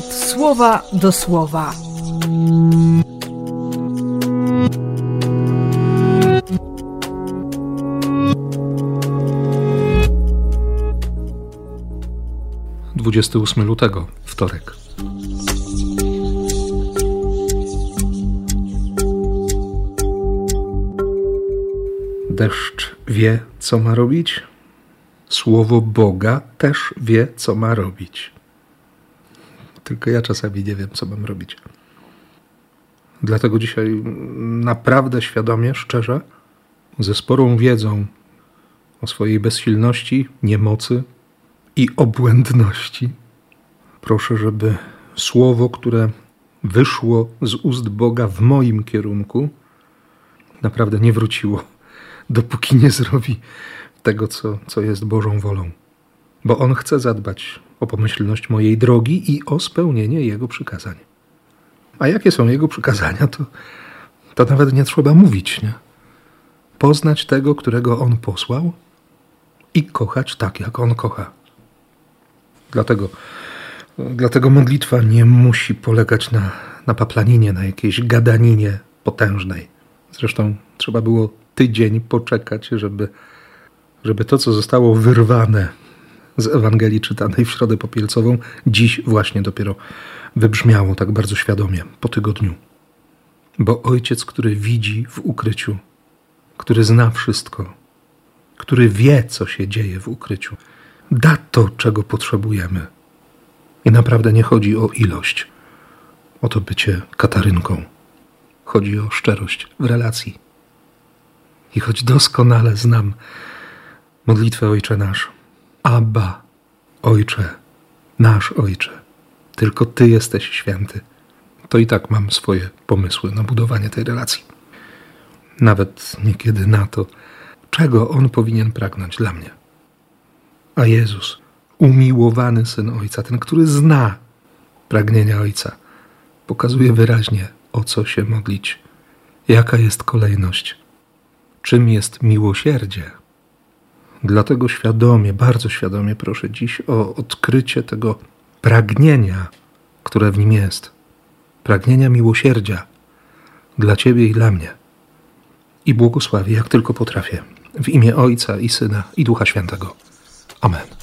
słowa do słowa. Dwudziesty ósmy lutego, wtorek. Deszcz wie, co ma robić. Słowo Boga też wie, co ma robić. Tylko ja czasami nie wiem, co mam robić. Dlatego dzisiaj naprawdę świadomie, szczerze, ze sporą wiedzą o swojej bezsilności, niemocy i obłędności, proszę, żeby słowo, które wyszło z ust Boga w moim kierunku, naprawdę nie wróciło, dopóki nie zrobi tego, co, co jest Bożą wolą. Bo On chce zadbać o pomyślność mojej drogi i o spełnienie Jego przykazań. A jakie są Jego przykazania, to, to nawet nie trzeba mówić, nie? Poznać tego, którego On posłał i kochać tak, jak On kocha. Dlatego, dlatego modlitwa nie musi polegać na, na paplaninie, na jakiejś gadaninie potężnej. Zresztą trzeba było tydzień poczekać, żeby, żeby to, co zostało wyrwane z Ewangelii czytanej w środę popielcową, dziś właśnie dopiero wybrzmiało tak bardzo świadomie po tygodniu. Bo ojciec, który widzi w ukryciu, który zna wszystko, który wie, co się dzieje w ukryciu, da to, czego potrzebujemy. I naprawdę nie chodzi o ilość, o to bycie katarynką. Chodzi o szczerość w relacji. I choć doskonale znam modlitwę Ojcze Nasz, Abba, Ojcze, nasz Ojcze, tylko Ty jesteś święty, to i tak mam swoje pomysły na budowanie tej relacji. Nawet niekiedy na to, czego On powinien pragnąć dla mnie. A Jezus, umiłowany Syn Ojca, ten, który zna pragnienia Ojca, pokazuje wyraźnie, o co się modlić, jaka jest kolejność, czym jest miłosierdzie. Dlatego świadomie, bardzo świadomie proszę dziś o odkrycie tego pragnienia, które w nim jest. Pragnienia miłosierdzia dla Ciebie i dla mnie. I błogosławię, jak tylko potrafię, w imię Ojca i Syna i Ducha Świętego. Amen.